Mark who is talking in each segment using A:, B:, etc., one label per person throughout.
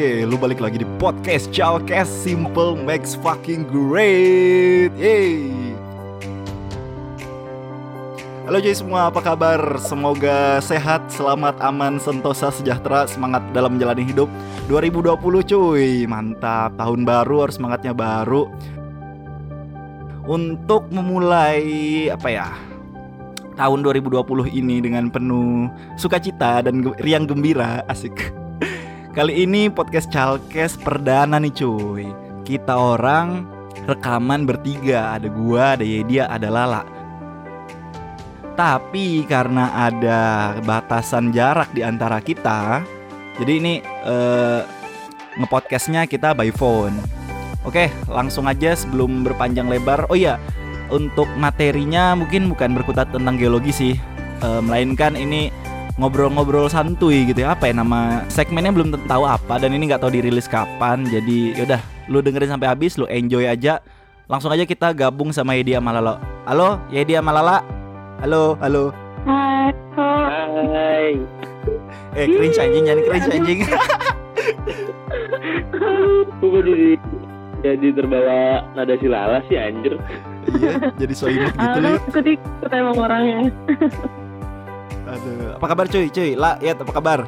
A: Oke, lu balik lagi di podcast Chalkes Simple Makes Fucking Great. Yeay. Halo cuy semua, apa kabar? Semoga sehat, selamat, aman, sentosa, sejahtera, semangat dalam menjalani hidup 2020 cuy Mantap, tahun baru harus semangatnya baru Untuk memulai, apa ya Tahun 2020 ini dengan penuh sukacita dan riang gembira Asik Kali ini podcast Chalkes perdana nih cuy Kita orang rekaman bertiga Ada gua, ada Yedia, ada Lala tapi karena ada batasan jarak di antara kita, jadi ini eh, ngepodcastnya kita by phone. Oke, langsung aja sebelum berpanjang lebar. Oh iya, untuk materinya mungkin bukan berkutat tentang geologi sih, melainkan ini ngobrol-ngobrol santuy gitu ya. Apa ya nama segmennya belum tentu tahu apa dan ini nggak tahu dirilis kapan. Jadi yaudah, lu dengerin sampai habis, lu enjoy aja. Langsung aja kita gabung sama Yedi sama Lalo. Halo, Yedi sama Lala. Halo, halo.
B: Hai,
C: Hai.
A: Eh, cringe anjing, jangan cringe anjing.
C: Gue jadi jadi terbawa nada silala sih anjir.
A: iya, jadi so imut gitu
B: halo,
A: nih.
B: ikut ikut emang orangnya.
A: Aduh, apa kabar cuy? Cuy, La, ya apa kabar?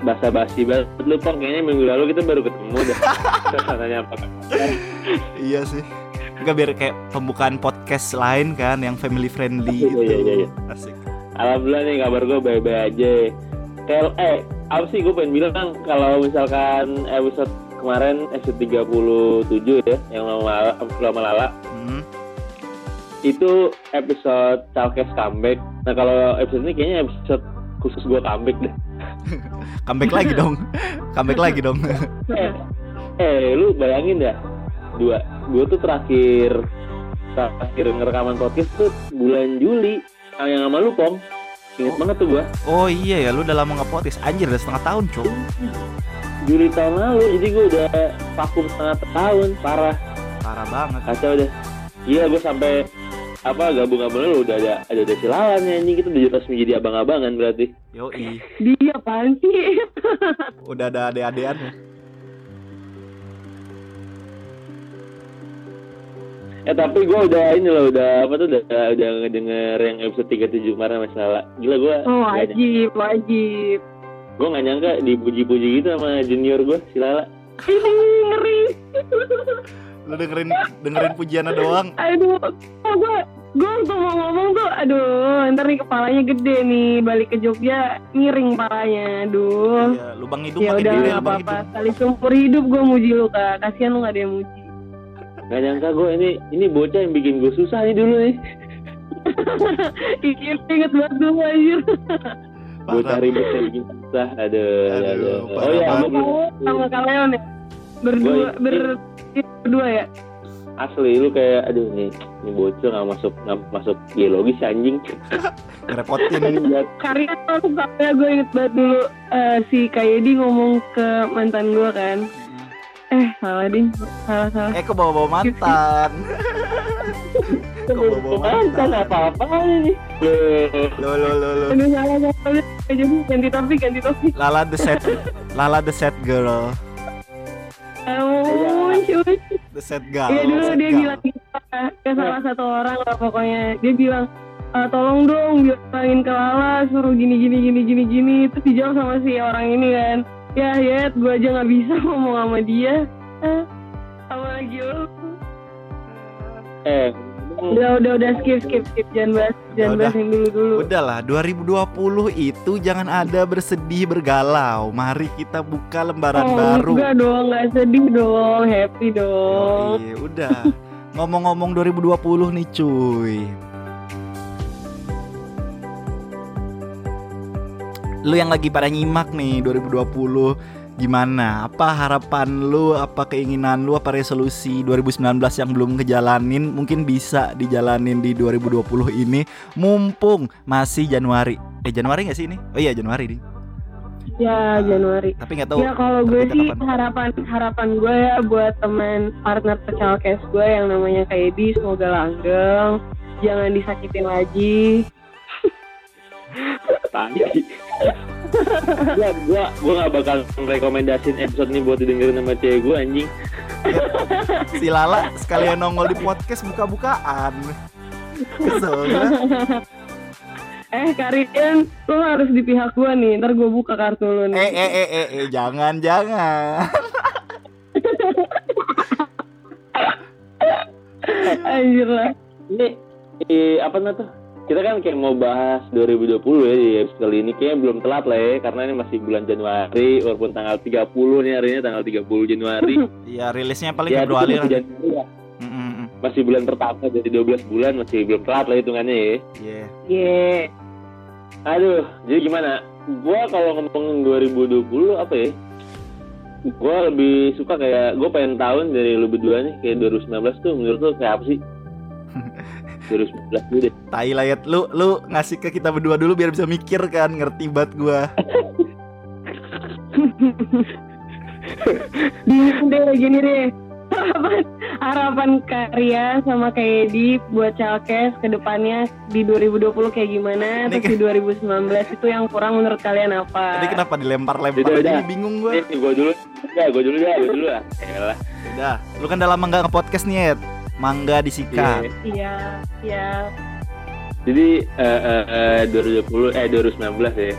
C: Basa basi banget lu kayaknya minggu lalu kita baru ketemu dah. Nanya apa kabar?
A: iya sih. Enggak biar kayak pembukaan podcast lain kan yang family friendly
C: Iya,
A: gitu.
C: iya, iya, iya.
A: Asik.
C: Alhamdulillah nih kabar gue baik-baik aja. Kayak eh apa sih gue pengen bilang kalau misalkan episode kemarin episode 37 ya yang lama lama lala
A: Hmm.
C: Itu episode Chalkes comeback. Nah kalau episode ini kayaknya episode khusus gue comeback deh.
A: Comeback lagi dong. Comeback lagi dong.
C: eh, eh lu bayangin dah dua gue tuh terakhir terakhir ngerekaman podcast tuh bulan Juli yang sama lu pom inget banget tuh gue
A: Oh iya ya, lu udah lama nge-podcast. Anjir, udah setengah tahun, cuy.
C: Juli tahun lalu jadi gue udah vakum setengah tahun parah
A: Parah banget.
C: kacau deh iya gue sampai apa gabung sama lu udah ada ada ada silawan ya anjing kita udah resmi jadi abang-abangan berarti
A: Yoi,
B: Dia apaan sih?
A: udah ada ade-adean ya.
C: eh tapi gue udah ini loh udah apa tuh udah udah ngedenger yang episode 37 kemarin masalah gila gue
B: Oh wajib, wajib.
C: gue gak nyangka dipuji-puji gitu sama junior gue si Lala
B: Ini ngeri.
A: Lu dengerin dengerin pujiannya doang.
B: Aduh, oh, gue gue waktu mau ngomong tuh, aduh, ntar nih kepalanya gede nih, balik ke Jogja miring palanya, aduh.
A: Iya, lubang hidung
B: Ya udah
A: gede lubang
B: apa-apa.
A: hidung.
B: Sekali seumur hidup gue muji lu kak. Kasihan lu gak ada yang muji.
C: gak nyangka gue ini ini bocah yang bikin gue susah nih dulu nih
B: Iya, inget banget dulu anjir.
C: gue
A: Parah.
C: cari bocah yang bikin susah aduh,
A: Aduh,
C: aduh. oh iya
B: sama Kak Leon ya? Berdua,
C: Gua-
B: ber, berdua ya?
C: asli lu kayak aduh nih ini bocah nggak masuk nggak masuk geologi si anjing
A: Ngerepotin.
B: Karya tuh karya gue inget banget dulu eh, si Kayedi ngomong ke mantan gue kan Eh salah ding, salah salah
A: Eh, kok bawa-bawa mantan? Kok bawa-bawa
C: mantan
A: mantan?
C: apa-apa ini
A: Lo lo lo lo.
B: Aduh salah salah Jadi ganti topik, ganti topik
A: Lala the set Lala the set girl
B: Oh cuy.
A: The set girl
B: Iya dulu dia
A: girl.
B: bilang gitu ke salah satu orang lah pokoknya. Dia bilang "Eh, tolong dong bilangin ke Lala suruh gini gini gini gini gini. Terus dijawab sama si orang ini kan. Ya ya gue aja nggak bisa ngomong sama dia. Eh, sama lagi lu.
C: Eh
B: udah udah udah skip skip skip. Jangan bahas jangan
A: Udah.
B: bahas yang dulu dulu.
A: Udahlah 2020 itu jangan ada bersedih bergalau. Mari kita buka lembaran
B: oh
A: baru.
B: enggak dong nggak sedih dong happy dong.
A: Iya udah. Ngomong-ngomong 2020 nih cuy. Lu yang lagi pada nyimak nih 2020 Gimana? Apa harapan lu, apa keinginan lu, apa resolusi 2019 yang belum ngejalanin? Mungkin bisa dijalanin di 2020 ini. Mumpung masih Januari. Eh Januari gak sih ini? Oh iya Januari nih
B: ya Januari.
A: Tapi nggak tahu
B: ya kalau gue sih
A: kapan.
B: harapan harapan gue ya buat teman partner pecalkes gue yang namanya Kaidi semoga langgeng. Jangan disakitin lagi
C: tai gua gua gua gak bakal rekomendasiin episode ini buat didengerin sama cewek gua anjing
A: Si Lala sekalian nongol di podcast buka-bukaan. Kesel gua.
B: eh Karian, lo harus di pihak gua nih. Ntar gua buka kartu lo
A: Eh
B: nih.
A: eh eh eh, eh jangan jangan.
B: Anjir lah.
C: ini eh, apa namanya tuh kita kan kayak mau bahas 2020 ya di episode kali ini kayaknya belum telat lah ya karena ini masih bulan Januari walaupun tanggal 30 nih hari ini tanggal 30 Januari
A: Iya rilisnya paling
C: ya
A: Februari lah.
C: Januari ya.
A: Mm, mm,
C: masih bulan pertama jadi 12 bulan masih belum telat lah hitungannya ya
A: Iya.
B: Ye.
C: aduh jadi gimana gua kalau ngomongin 2020 apa ya gua lebih suka kayak gua pengen tahun dari lu berdua nih kayak 2019 tuh menurut lu kayak apa sih 2019 dulu deh
A: Tai layat lu lu ngasih ke kita berdua dulu biar bisa mikir kan ngerti banget gua.
B: Deh gini deh. Harapan, harapan karya sama kayak Edi buat Chalkes ke depannya di 2020 kayak gimana
A: Ini
B: terus di 2019 itu yang kurang menurut kalian apa?
A: Tadi kenapa dilempar-lempar
C: Udah, udah.
A: Ini bingung gua.
C: Nih, gua dulu ya gua dulu ya gua dulu lah Elah.
A: Udah, lu kan udah lama nggak nge-podcast nih, Ed. Mangga disikat.
C: Iya.
B: Iya, iya.
C: Jadi eh, eh, eh, 2020 eh 2019 ya.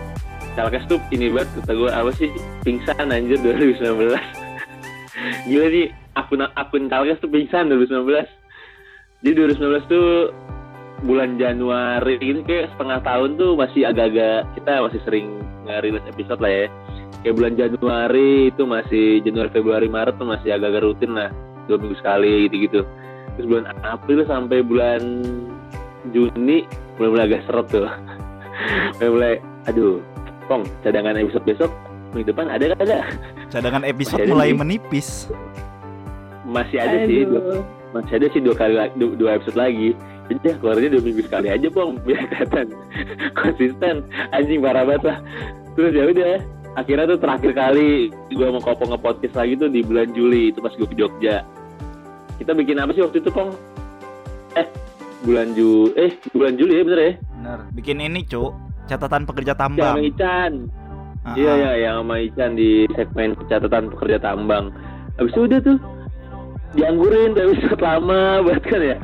C: Chalkes tuh ini banget kata gue apa sih pingsan anjir 2019. Gila nih akun akun Chalkes tuh pingsan 2019. Jadi 2019 tuh bulan Januari gitu kayak setengah tahun tuh masih agak-agak kita masih sering ngerilis episode lah ya. Kayak bulan Januari itu masih Januari Februari Maret tuh masih agak-agak rutin lah dua minggu sekali gitu-gitu. Terus bulan April sampai bulan Juni mulai-mulai agak seret tuh. mulai aduh, Pong, cadangan episode besok minggu depan ada nggak ada?
A: Cadangan episode
C: Masih ada
A: mulai menipis.
C: Masih ada sih, dua,
B: Aduh.
C: masih ada sih dua kali dua, dua episode lagi. Jadi ya keluarnya dua minggu sekali aja Pong, biar kelihatan konsisten. Anjing parah banget lah. Terus ya udah, akhirnya tuh terakhir kali gue mau kopong nge-podcast lagi tuh di bulan Juli itu pas gue ke Jogja. Kita bikin apa sih waktu itu Pong? Eh, bulan Ju eh bulan Juli ya bener ya?
A: Bener. Bikin ini, Cuk. Catatan pekerja
C: Sama
A: tambang.
C: Ican.
A: Ah,
C: Iya
A: ah.
C: ya, yang sama Ican di segmen catatan pekerja tambang. Habis itu udah tuh dianggurin tapi episode lama banget kan ya.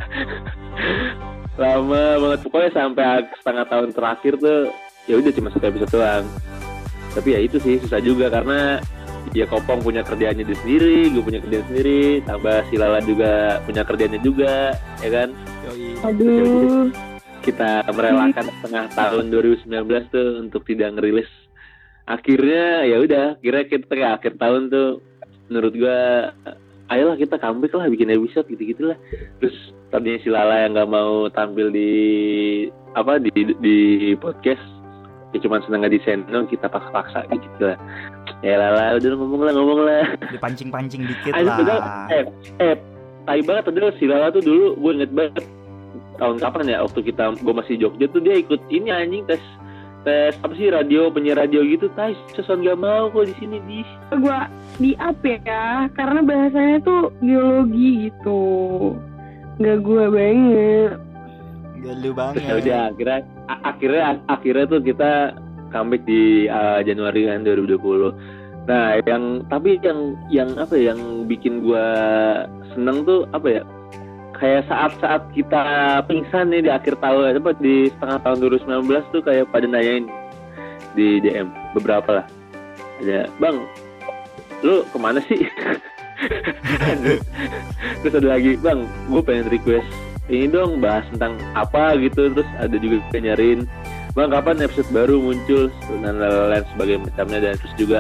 C: lama banget pokoknya sampai setengah tahun terakhir tuh ya udah cuma satu episode doang. Tapi ya itu sih susah juga karena ya Kopong punya kerjaannya dia sendiri, gue punya kerjaan sendiri, tambah si Lala juga punya kerjaannya juga, ya kan?
A: Yoi.
B: Aduh.
C: kita merelakan setengah tahun 2019 tuh untuk tidak ngerilis. Akhirnya ya udah, kira kita kayak akhir tahun tuh menurut gua ayolah kita comeback lah bikin episode gitu-gitu lah. Terus tadinya si Lala yang nggak mau tampil di apa di di podcast ya cuman seneng desain dong kita paksa-paksa gitu lah. Ya Lala udah ngomong lah ngomong lah.
A: Dipancing-pancing dikit
C: Aduh, padahal,
A: lah.
C: eh, eh, tai banget padahal si Lala tuh dulu gue inget banget tahun kapan ya waktu kita gue masih Jogja tuh dia ikut ini anjing tes tes apa sih radio penyiar radio gitu tai sesuatu gak mau kok di sini di
B: Gua di up ya, karena bahasanya tuh biologi gitu. Nggak gua banget.
A: Galu
C: terus
A: banget.
C: ya udah akhirnya akhirnya akhirnya tuh kita comeback di uh, Januari kan 2020 nah yang tapi yang yang apa ya, yang bikin gua seneng tuh apa ya kayak saat-saat kita pingsan nih di akhir tahun apa di setengah tahun 2019 tuh kayak pada nanyain di DM beberapa lah. Ada bang lu ke mana sih? Terus ada lagi bang gue pengen request ini dong bahas tentang apa gitu terus ada juga nyariin bang kapan episode baru muncul? Dan lain-lain sebagai macamnya. Dan terus juga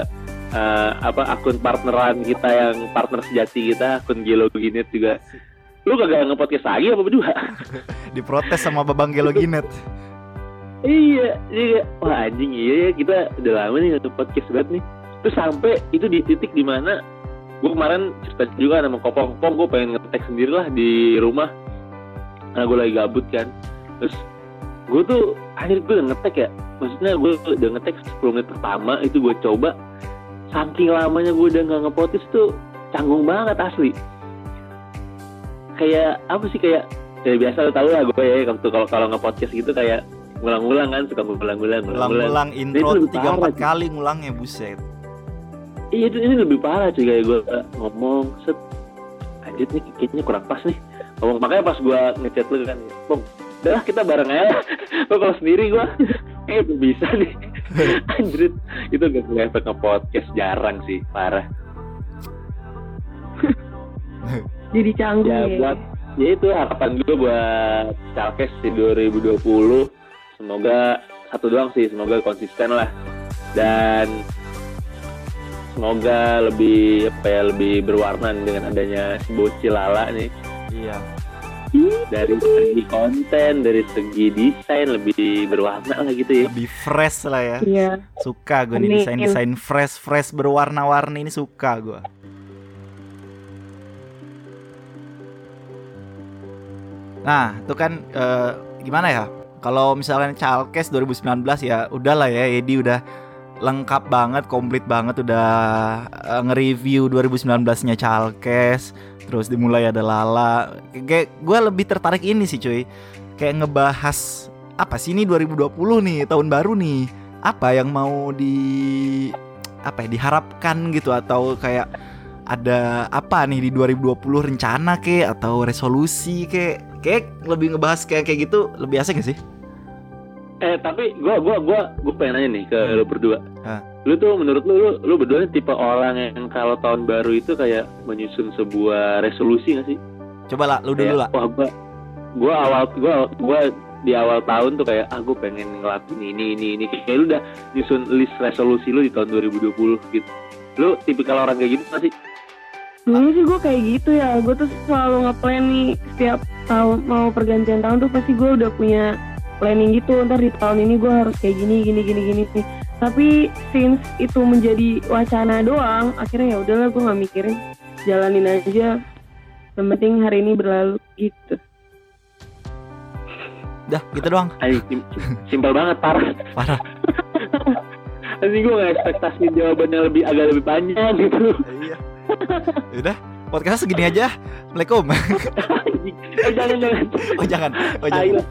C: eh, apa akun partneran kita yang partner sejati kita akun Geologinet juga. Lu kagak nge-podcast lagi apa berdua?
A: Diprotes sama Babang Geloginet.
C: iya iya. Wah anjing iya ya kita udah lama nih satu podcast banget nih. Terus sampai itu di titik di mana gue kemarin cerita juga sama kopong. Kopong gue pengen ngetek sendiri lah di rumah karena gue lagi gabut kan. Terus gue tuh akhirnya gue udah ngetek ya. Maksudnya gue udah ngetek 10 menit pertama itu gue coba. Saking lamanya gue udah nggak ngepotis tuh canggung banget asli. Kayak apa sih kayak kayak biasa lo tau lah gue ya waktu kalau kalau nge-podcast gitu kayak ngulang-ngulang kan suka ngulang-ngulang ngulang-ngulang.
A: Ulang-ulang intro tiga empat kali ngulangnya buset.
C: iya itu ini lebih parah cuy kayak gue ngomong set. Anjir nih kayaknya kurang pas nih ngomong makanya pas gue ngechat lu kan bong udah kita bareng aja. Lo kalau sendiri gue eh bisa nih. Anjir itu gak efek ke podcast jarang sih parah.
B: Jadi canggung
C: ya
B: ya.
C: buat ya itu harapan gue buat Chalkes di 2020 semoga satu doang sih semoga konsisten lah. Dan semoga lebih apa ya lebih berwarna dengan adanya si bocil lala nih
A: Iya.
C: dari segi konten dari segi desain lebih berwarna lah gitu ya
A: Lebih fresh lah ya.
B: Iya.
A: Suka gue nih
B: Amin.
A: desain-desain fresh fresh berwarna-warni ini suka gue. Nah, itu kan eh, gimana ya? Kalau misalkan Chalkes 2019 ya udahlah ya Edi udah lengkap banget, komplit banget udah eh, nge-review 2019-nya Chalkes. Terus dimulai ada Lala. Kayak gue lebih tertarik ini sih cuy. Kayak ngebahas apa sih ini 2020 nih, tahun baru nih. Apa yang mau di apa ya diharapkan gitu atau kayak ada apa nih di 2020 rencana ke atau resolusi ke kayak lebih ngebahas kayak kayak gitu lebih asik gak sih?
C: eh tapi gue gua gua gua pengen nanya nih ke lu berdua
A: Hah.
C: Lu tuh menurut lu lu, lu berdua nih tipe orang yang kalau tahun baru itu kayak menyusun sebuah resolusi gak sih
A: Coba lah lu dulu lah.
C: Wah gua gua awal gua gua di awal tahun tuh kayak ah gua pengen ngelakuin ini ini ini kayak lu udah nyusun list resolusi lu di tahun 2020 gitu lu tipikal orang kayak gitu gak sih
B: Dulu sih gue kayak gitu ya. Gue tuh selalu ngeplan nih setiap tahun mau pergantian tahun tuh pasti gue udah punya planning gitu. Ntar di tahun ini gue harus kayak gini gini gini gini nih. Tapi since itu menjadi wacana doang, akhirnya ya udahlah gue nggak mikirin, jalanin aja. Yang penting hari ini berlalu gitu.
A: Dah, gitu doang.
C: Ayo, sim simpel banget parah
A: Parah.
C: Nanti gue gak ekspektasi jawabannya lebih agak lebih panjang gitu
A: Iya. Udah, podcast segini aja. Assalamualaikum.
C: eh, jangan jangan
A: Oh jangan. Oh jangan.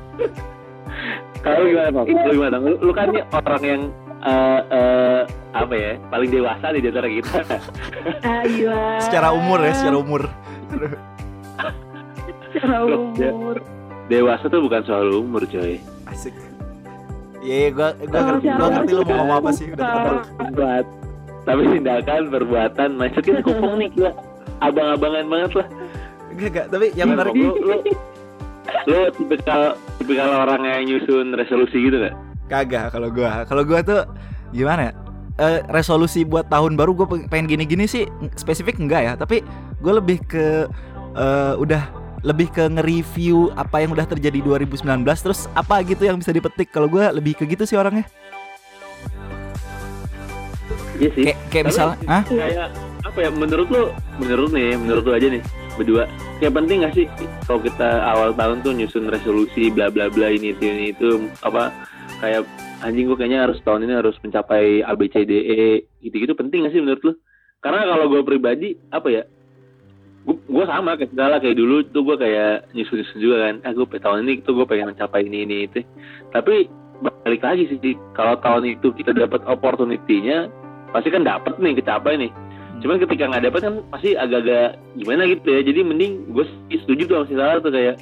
C: Kalau gimana Pak? Lu gimana? Lu, lu kan nih orang yang eh, eh, apa ya paling dewasa di antara kita.
B: Ayo.
A: Secara umur ya, secara umur.
B: Secara
C: ya.
B: umur.
C: Dewasa tuh bukan soal umur coy.
A: Asik. Iya, iya, gua gua
B: Kalau
A: ngerti, gua ngerti lu mau ngomong apa sih. Udah.
C: Buat tapi tindakan, perbuatan, kita kumpul nih gila. Abang-abangan banget lah.
A: Enggak, enggak, tapi yang menarik
C: Lu, lu, lu tipikal tipikal orang yang nyusun resolusi gitu gak?
A: Kagak kalau gua. Kalau gua tuh gimana ya? Eh, resolusi buat tahun baru gue pengen gini-gini sih spesifik enggak ya tapi gue lebih ke eh, udah lebih ke nge-review apa yang udah terjadi 2019 terus apa gitu yang bisa dipetik kalau gue lebih ke gitu sih orangnya
C: Iya sih.
A: kayak kayak misalnya ah
C: kayak apa ya menurut lu menurut nih menurut lu aja nih berdua kayak penting gak sih kalau kita awal tahun tuh nyusun resolusi bla bla bla ini itu ini itu apa kayak anjing gue kayaknya harus tahun ini harus mencapai A B C D E gitu gitu penting gak sih menurut lu? Karena kalau gue pribadi apa ya gue sama kayak segala kayak dulu tuh gue kayak nyusun nyusun juga kan ah gue tahun ini tuh gue pengen mencapai ini ini itu tapi balik lagi sih kalau tahun itu kita dapat opportunity-nya pasti kan dapat nih kecapai nih. Cuman ketika nggak dapat kan pasti agak-agak gimana gitu ya. Jadi mending gue setuju tuh sama si Sarah tuh kayak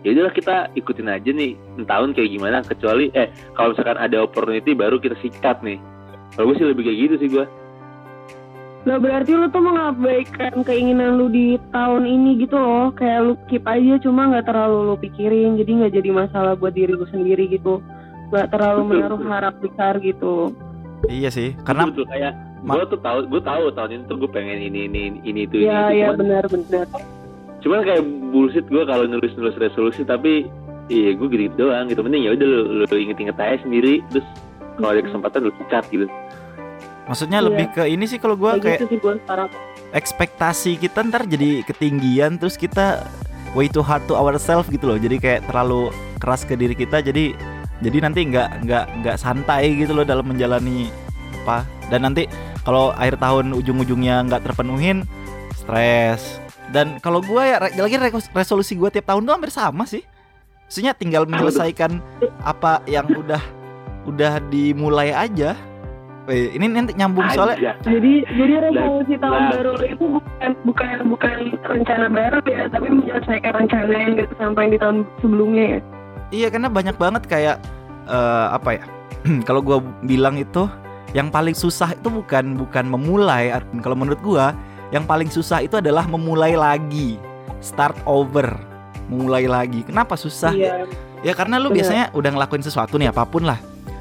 C: ya udahlah kita ikutin aja nih tahun kayak gimana kecuali eh kalau misalkan ada opportunity baru kita sikat nih. Kalau gue sih lebih kayak gitu sih gue
B: Lah berarti lu tuh mengabaikan keinginan lu di tahun ini gitu loh. Kayak lu keep aja cuma nggak terlalu lu pikirin Jadi nggak jadi masalah buat diri lu sendiri gitu. Nggak terlalu
C: Betul,
B: menaruh
C: betul.
B: harap besar gitu.
A: Iya sih karena
C: betul kayak gue tuh tahu gue tahu tahun ini tuh gue pengen ini ini ini itu
B: Iya
C: ini
B: iya
C: itu cuman,
B: benar-benar
C: cuman kayak bullshit gue kalau nulis nulis resolusi tapi iya gue gitu, gitu doang gitu. Mending ya udah lu, lu inget-inget aja sendiri terus kalau ada kesempatan lu sikat gitu.
A: Maksudnya
B: Iya.
A: lebih ke ini sih kalau gue
B: Kayak
A: kayak
B: gitu sih gue sekarang.
A: ekspektasi kita ntar jadi ketinggian terus kita way too hard to ourselves gitu loh. Jadi kayak terlalu keras ke diri kita jadi jadi nanti nggak nggak nggak santai gitu loh dalam menjalani apa. Dan nanti kalau akhir tahun ujung-ujungnya nggak terpenuhin stres dan kalau gue ya re- lagi re- resolusi gue tiap tahun tuh hampir sama sih Maksudnya tinggal menyelesaikan apa yang udah udah dimulai aja. Eh, ini nanti nyambung soalnya
C: Aja.
B: Jadi jadi resolusi tahun
C: nah.
B: baru itu bukan bukan bukan rencana baru ya, tapi menyelesaikan rencana yang gitu sampai di tahun sebelumnya ya.
A: Iya karena banyak banget kayak eh, apa ya? kalau gua bilang itu yang paling susah itu bukan bukan memulai. Kalau menurut gua yang paling susah itu adalah memulai lagi, start over, mulai lagi. Kenapa susah?
B: Iya.
A: Ya karena lu
B: Bener.
A: biasanya udah ngelakuin sesuatu nih apa pun lah.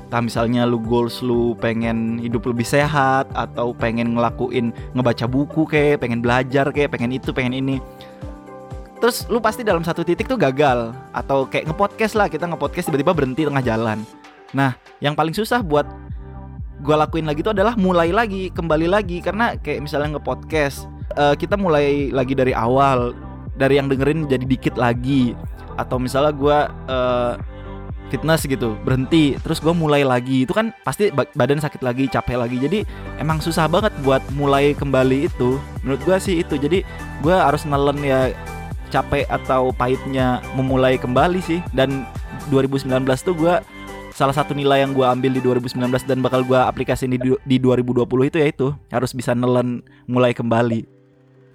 A: Entah misalnya lu goals lu pengen hidup lebih sehat atau pengen ngelakuin ngebaca buku kayak pengen belajar kayak pengen itu pengen ini. Terus lu pasti dalam satu titik tuh gagal atau kayak ngepodcast lah kita ngepodcast tiba-tiba berhenti tengah jalan. Nah, yang paling susah buat gua lakuin lagi itu adalah mulai lagi, kembali lagi. Karena kayak misalnya ngepodcast eh, kita mulai lagi dari awal, dari yang dengerin jadi dikit lagi. Atau misalnya gua eh, fitness gitu berhenti terus gua mulai lagi. Itu kan pasti ba- badan sakit lagi capek lagi. Jadi emang susah banget buat mulai kembali itu. Menurut gua sih itu. Jadi gua harus nelen ya capek atau pahitnya memulai kembali sih. Dan 2019 tuh gua salah satu nilai yang gua ambil di 2019 dan bakal gua aplikasiin di, di 2020 itu ya itu harus bisa nelen mulai kembali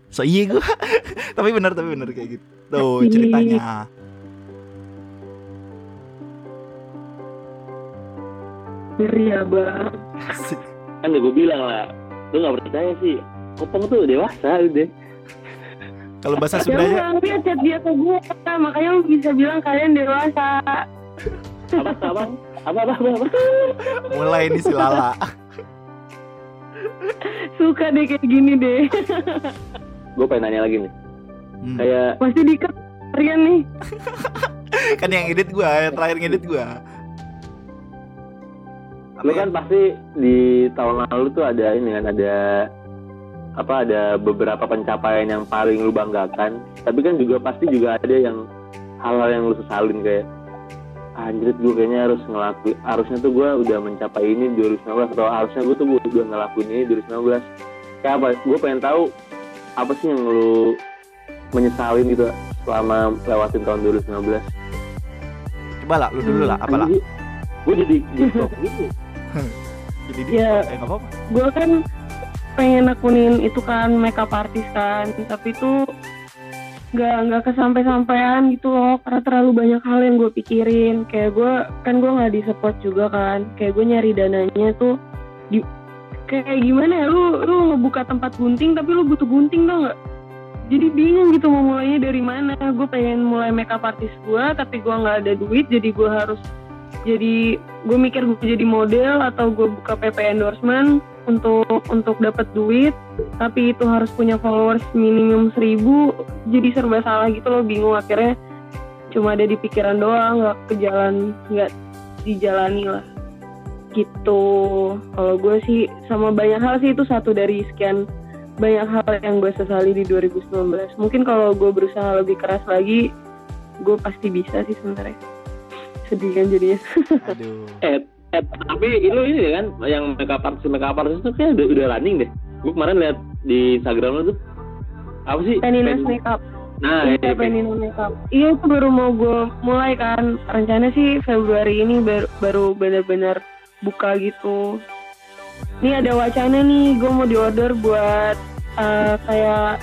A: so iya gua tapi benar tapi benar kayak gitu tuh ceritanya
B: Ngeri ya bang.
C: Kan udah gue bilang lah, lu gak percaya sih. Kopong tuh dewasa udah.
A: kalau bahasa
B: Ya
A: Sundanya
B: udah, lihat chat dia ke gue, makanya lu bisa bilang kalian dewasa.
C: Apa, apa, apa, apa, apa,
A: mulai nih si Lala
B: Suka deh kayak gini deh.
C: Gue pengen nanya lagi nih.
A: Hmm.
C: Kayak,
B: Pasti dikat Rian nih.
A: kan yang edit gua yang terakhir ngedit gua
C: lu kan pasti di tahun lalu tuh ada ini kan, ada apa ada beberapa pencapaian yang paling lu banggakan tapi kan juga pasti juga ada yang hal-hal yang lu sesalin kayak anjir gue kayaknya harus ngelakuin harusnya tuh gue udah mencapai ini di 2019 atau harusnya gue tuh udah ngelakuin ini di 2019 kayak apa? Gue pengen tahu apa sih yang lu menyesalin gitu selama lewatin tahun 2019
A: coba lah lu dulu lah apa lah?
C: Gue jadi gitu.
A: Jadi di
B: Ya.
A: eh apa-apa.
B: gue kan pengen akunin itu kan makeup artist kan. Tapi itu nggak nggak kesampai sampean gitu loh karena terlalu banyak hal yang gue pikirin. Kayak gue kan gue nggak di support juga kan. Kayak gue nyari dananya tuh di kayak gimana ya lu lu ngebuka tempat gunting tapi lu butuh gunting tau nggak? Jadi bingung gitu mau mulainya dari mana. Gue pengen mulai makeup artist gue tapi gue nggak ada duit jadi gue harus jadi gue mikir gue jadi model atau gue buka PP endorsement untuk untuk dapat duit tapi itu harus punya followers minimum 1000 jadi serba salah gitu loh bingung. Akhirnya cuma ada di pikiran doang nggak ke jalan nggak dijalani lah. Gitu. Kalau gue sih sama banyak hal sih itu satu dari sekian banyak hal yang gue sesali di 2019 mungkin kalau gue berusaha lebih keras lagi gue pasti bisa sih sebenarnya. Sedih kan jadinya.
A: Aduh
C: Eh, tapi itu ini kan yang makeup artist makeup artist itu kayak udah, udah running deh. Gue kemarin lihat di Instagram lo tuh apa sih?
B: Peninas
C: Pen-
B: Makeup
C: Nah,
B: iya
C: iya, Pen-
B: Penina Makeup iya itu baru mau gue mulai kan. Rencana sih Februari ini baru baru benar-benar buka gitu. Ini ada wacana nih gue mau diorder buat eh, kayak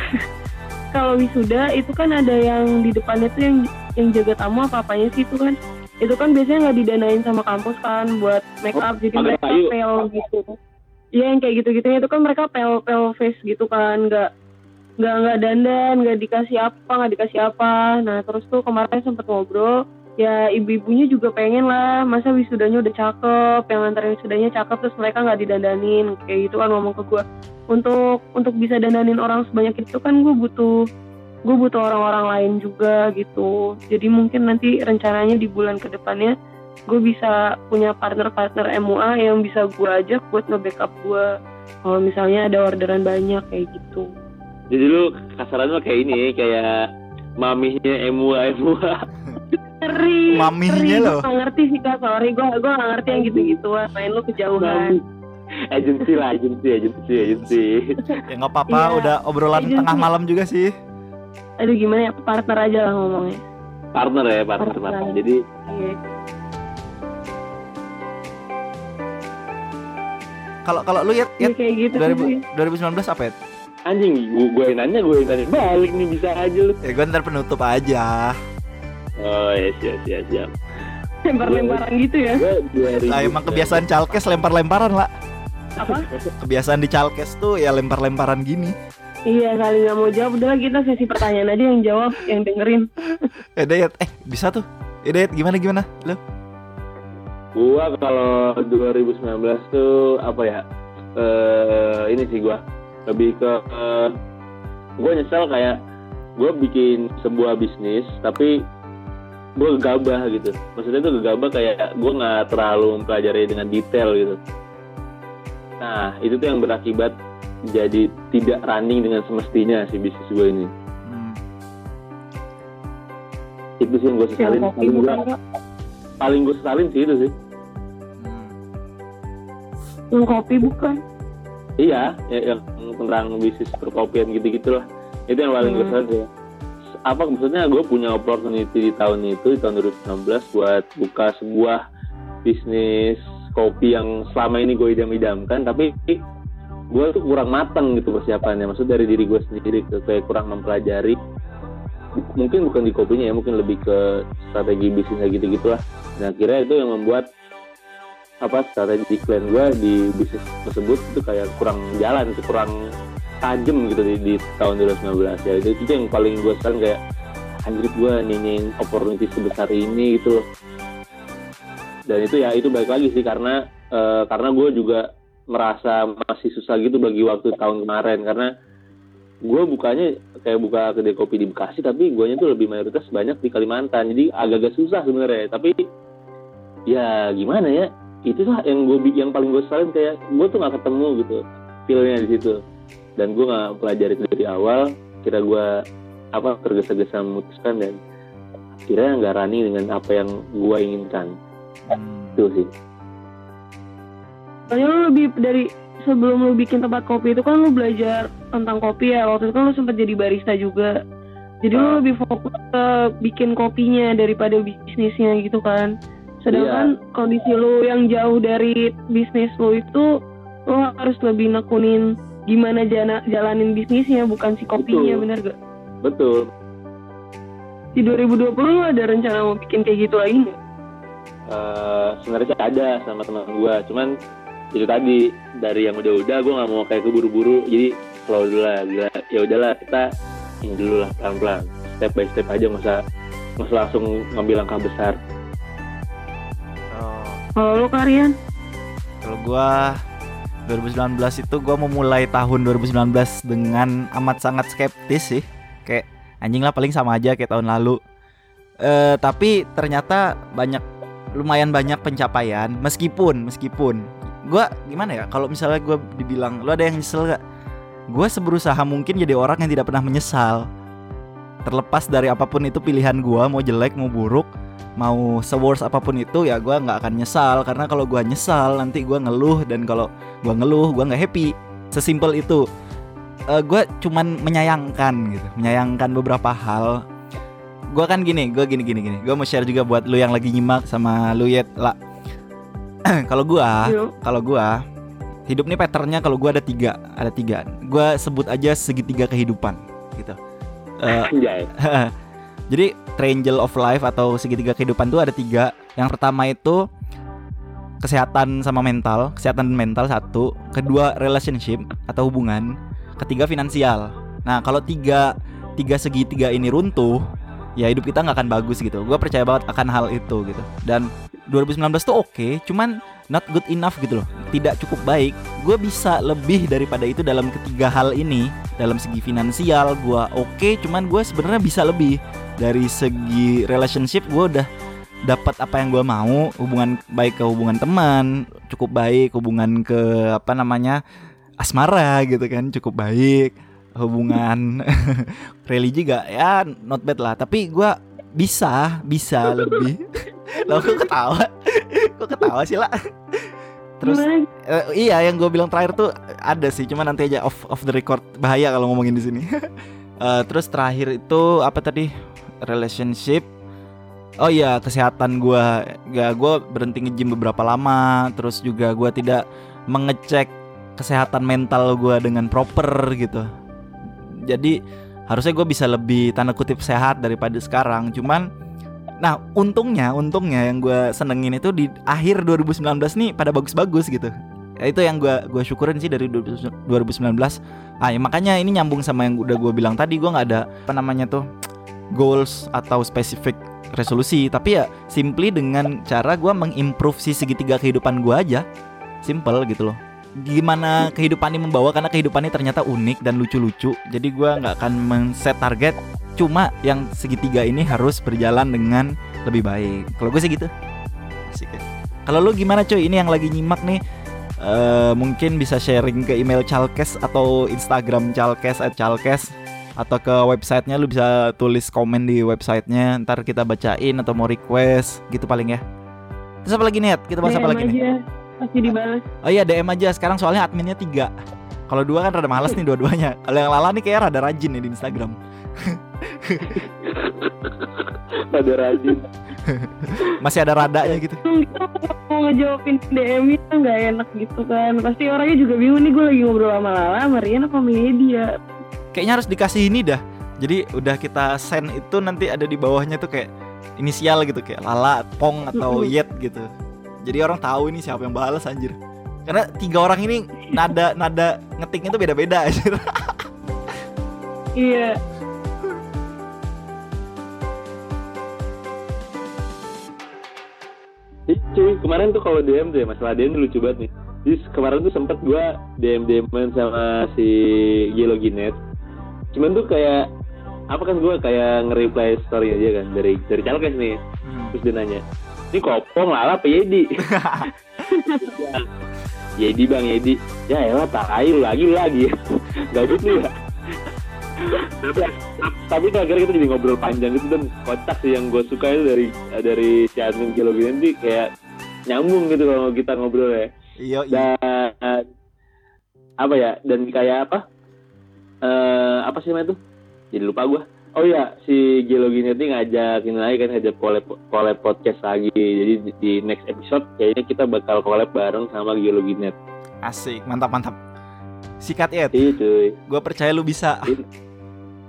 B: kalau wisuda itu kan ada yang di depannya tuh yang yang jaga tamu apa apanya sih itu kan itu kan biasanya nggak didanain sama kampus kan buat make up jadi
C: pakai
B: mereka
C: kayu.
B: pel gitu. Iya yang kayak gitu gitunya itu kan mereka pel pel face gitu kan nggak nggak nggak dandan nggak dikasih apa nggak dikasih apa. Nah terus tuh kemarin sempet ngobrol ya ibu-ibunya juga pengen lah masa wisudanya udah cakep yang antarin wisudanya cakep terus mereka nggak didandanin. Kayak gitu kan ngomong ke gue untuk untuk bisa dandanin orang sebanyak itu kan gue butuh gue butuh orang-orang lain juga gitu jadi mungkin nanti rencananya di bulan ke depannya gue bisa punya partner-partner MUA yang bisa gue ajak buat nge-backup gue kalau misalnya ada orderan banyak kayak gitu
C: Jadi lu kasarannya kayak ini kayak maminya MUA MUA.
B: ngeri
A: Maminya loh.
B: gue gak ngerti sih kak sorry gue gue gak ngerti yang gitu-gitu main lu kejauhan
C: agensi lah, agensi, agensi, agensi.
A: ya nggak apa-apa
B: Iya.
A: udah obrolan
B: Agency.
A: tengah malam juga sih
B: aduh gimana ya partner aja lah ngomongnya
C: partner ya partner
B: Partner.
C: partner jadi
B: Iya.
A: Kalau kalau lu ya,
B: Ya,
A: ya
B: kayak gitu
A: 2000,
B: sih.
A: 2019 apa ya?
C: anjing gue gue nanya gue yang tanya balik nih bisa aja lu
A: Ya gue ntar penutup aja.
C: oh ya siap siap siap
B: Lempar-lemparan gitu ya.
C: gue
A: Lah emang kebiasaan calkes lempar-lemparan lah.
B: Apa?
A: Kebiasaan di calkes tuh ya lempar-lemparan gini.
B: Iya kali nggak mau jawab. Udah kita sesi pertanyaan aja yang jawab, yang dengerin.
A: Eh Dayat, eh bisa tuh. Eh Dayat gimana gimana? Lu?
C: gua kalau 2019 tuh apa ya eh ini sih gua lebih ke eh, gua nyesel kayak gua bikin sebuah bisnis tapi gua gegabah gitu maksudnya tuh gegabah kayak gua nggak terlalu mempelajari dengan detail gitu nah itu tuh yang berakibat jadi tidak running dengan semestinya si bisnis gue ini
A: Hmm.
C: itu sih yang gue sesalin
B: kopi
C: paling gue paling gue sesalin sih itu sih
A: Hmm.
B: Yang kopi bukan?
C: Iya, ya, yang tentang bisnis perkopian gitu-gitu lah. Itu yang paling gue
B: Hmm.
C: sadar ya. Apa maksudnya gue punya opportunity di tahun itu, di tahun 2019 buat buka sebuah bisnis kopi yang selama ini gue idam-idamkan, tapi gue tuh kurang matang gitu persiapannya. Maksud dari diri gue sendiri, kayak kurang mempelajari. Mungkin bukan di kopinya ya, mungkin lebih ke strategi bisnisnya gitu-gitu lah. Nah, akhirnya itu yang membuat apa strategi plan gue di bisnis tersebut itu kayak kurang jalan itu kurang tajam gitu di, di tahun 2019 ya itu, itu yang paling gue sekarang kayak anjir gue nyanyiin opportunity sebesar ini gitu dan itu ya itu balik lagi sih karena eh, karena gue juga merasa masih susah gitu bagi waktu tahun kemarin. Karena gue bukanya kayak buka kedai kopi di Bekasi tapi guanya tuh lebih mayoritas banyak di Kalimantan. Jadi agak-agak susah sebenarnya. Tapi ya gimana ya? Itu lah yang gue yang paling gue sesalin kayak gue tuh nggak ketemu gitu feelnya di situ. Dan gue nggak pelajari dari awal. Kira gue apa tergesa-gesa memutuskan dan kira nggak running dengan apa yang gue inginkan.
A: Hmm.
C: itu sih
B: Soalnya lu lebih dari sebelum lu bikin tempat kopi itu kan lu belajar tentang kopi ya. Waktu itu kan lu sempat jadi barista juga. Jadi lu
C: Ah.
B: lebih fokus ke bikin kopinya daripada bisnisnya gitu kan. Sedangkan
C: Iya.
B: kondisi lu yang jauh dari bisnis lu itu lu harus lebih nekunin gimana jana, jalanin bisnisnya bukan si kopinya
C: Betul.
B: bener gak?
C: betul
B: Di 2020 lu ada rencana mau bikin kayak gitu lagi nggak?
C: Eh, sebenarnya ada sama teman gue cuman itu tadi dari yang udah-udah gue nggak mau kayak keburu-buru jadi slow dulu lah gila ya udahlah kita ini dulu lah pelan-pelan step by step aja nggak usah nggak usah langsung ngambil langkah besar
A: Oh.
B: Kalau lu Karian?
A: Kalau gua 2019 itu gua memulai tahun 2019 dengan amat sangat skeptis sih. Kayak anjing lah paling sama aja kayak tahun lalu. Eh tapi ternyata banyak lumayan banyak pencapaian meskipun meskipun gua gimana ya kalau misalnya gua dibilang lu ada yang nyesel gak? Gua seberusaha mungkin jadi orang yang tidak pernah menyesal. Terlepas dari apa pun itu pilihan gua mau jelek mau buruk mau se-worst apa pun itu ya gua nggak akan nyesal. Karena kalau gua nyesal nanti gua ngeluh. Dan kalau gua ngeluh gua nggak happy. Sesimpel itu. Eh gua cuman menyayangkan gitu menyayangkan beberapa hal. Gua kan gini gua gini gini gini. Gua mau share juga buat lu yang lagi nyimak sama lu Yet. Lah kalau gua kalau gua hidup nih patternnya kalau gua ada tiga ada tiga gua sebut aja segitiga kehidupan gitu
C: anjay
A: jadi triangle of life atau segitiga kehidupan tuh ada tiga. Yang pertama itu kesehatan sama mental, kesehatan mental satu. Kedua relationship atau hubungan. Ketiga finansial. Nah kalau tiga tiga segitiga ini runtuh, ya hidup kita nggak akan bagus gitu. Gue percaya banget akan hal itu gitu. Dan 2019 tuh oke, cuman not good enough gitu loh. Tidak cukup baik. Gue bisa lebih daripada itu dalam ketiga hal ini. Dalam segi finansial gue oke, cuman gue sebenarnya bisa lebih dari segi relationship gue udah dapat apa yang gue mau hubungan baik ke hubungan teman cukup baik hubungan ke apa namanya asmara gitu kan cukup baik hubungan religi gak ya not bad lah tapi gue bisa bisa lebih. Lo kok ketawa? Kok ketawa sih lah terus? Eh, iya yang gue bilang terakhir tuh ada sih cuma nanti aja off off the record. Bahaya kalau ngomongin di sini. Eh, terus terakhir itu apa tadi? Relationship. Oh iya kesehatan gue ya gue berhenti nge-gym beberapa lama terus juga gue tidak mengecek kesehatan mental gue dengan proper gitu. Jadi harusnya gue bisa lebih tanda kutip sehat daripada sekarang. Cuman nah untungnya untungnya yang gue senengin itu di akhir 2019 nih pada bagus-bagus gitu. Ya, itu yang gue gue syukurin sih dari 2019 ah ya makanya ini nyambung sama yang udah gue bilang tadi. Gue nggak ada apa namanya tuh goals atau specific resolusi. Tapi ya simply dengan cara gue mengimprove si segitiga kehidupan gue aja. Simple gitu loh gimana kehidupan ini membawa karena kehidupan ini ternyata unik dan lucu-lucu. Jadi gue nggak akan men-set target. Cuma yang segitiga ini harus berjalan dengan lebih baik. Kalau gue sih gitu. Asik ya. Kalau lu gimana cuy? Ini yang lagi nyimak nih. Uh, mungkin bisa sharing ke email Chalkes atau Instagram Chalkes at Chalkes atau ke websitenya. Lu bisa tulis komen di websitenya. Ntar kita bacain atau mau request. Gitu paling ya. Terus apa lagi nih kita bahas apa lagi nih
B: pasti dibalas
A: oh iya DM aja. Sekarang soalnya adminnya tiga. Kalau dua kan rada males nih dua-duanya. Kalau yang lala nih kayak rada rajin nih di Instagram.
C: Rada rajin.
A: Masih ada radanya gitu.
B: Mau ngejawabin DM nya nggak enak gitu kan. Pasti orangnya juga bingung nih gue lagi ngobrol sama Lala Marian apa media
A: kayaknya harus dikasih ini dah. Jadi udah kita send itu nanti ada di bawahnya tuh kayak inisial gitu kayak Lala, Pong atau Yet gitu. Jadi orang tahu ini siapa yang balas anjir. Karena tiga orang ini nada nada ngetiknya tuh beda-beda anjir.
B: Iya.
C: Cuy, kemarin tuh kalau DM tuh ya, masalah DM tuh lucu banget nih. Jadi kemarin tuh sempet gua DM DM sama si Yellow Ginet. Cuman tuh kayak apa kan gue kayak nge-reply story aja kan dari dari Calkes nih. Terus dia nanya, ini kopong lala apa Yedi? Yedi bang Yedi. Ya elah tai lu lagi lu lagi. Gabut nih ya. tapi, tapi akhirnya kita jadi ngobrol panjang gitu dan kocak sih yang gue suka itu dari dari si admin kilo gini kayak nyambung gitu kalau kita ngobrol ya
A: Iya, iya.
C: dan apa ya dan kayak apa eh apa sih namanya tuh jadi lupa gua oh iya si Gelo Ginetti ngajak ini lagi kan ngajak collab, collab podcast lagi jadi di, next episode kayaknya kita bakal collab bareng sama Gelo Ginet
A: Asik, mantap mantap. Sikat Ed,
C: iya cuy
A: gue percaya lu bisa.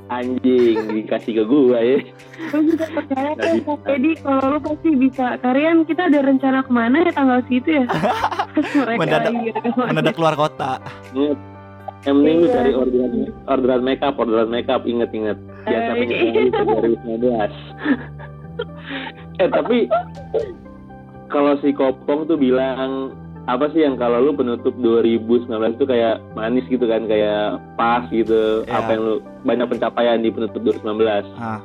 C: anjing dikasih ke gua ya
B: Gue juga percaya kan
C: bisa.
B: Jadi kalau lu pasti bisa Kalian kita ada rencana ke mana ya tanggal segitu ya
A: Mendadak-
B: gitu.
A: Mendadak keluar kota.
C: yang penting lu
B: Iya.
C: cari orderan orderan makeup orderan makeup inget inget biasa
B: Eh,
C: penyesuaian 2019 eh tapi kalau si Kopong tuh bilang apa sih yang kalau lu penutup 2019 itu kayak manis gitu kan kayak pas gitu
A: Iya.
C: apa yang lu banyak pencapaian di penutup 2019
A: Ah.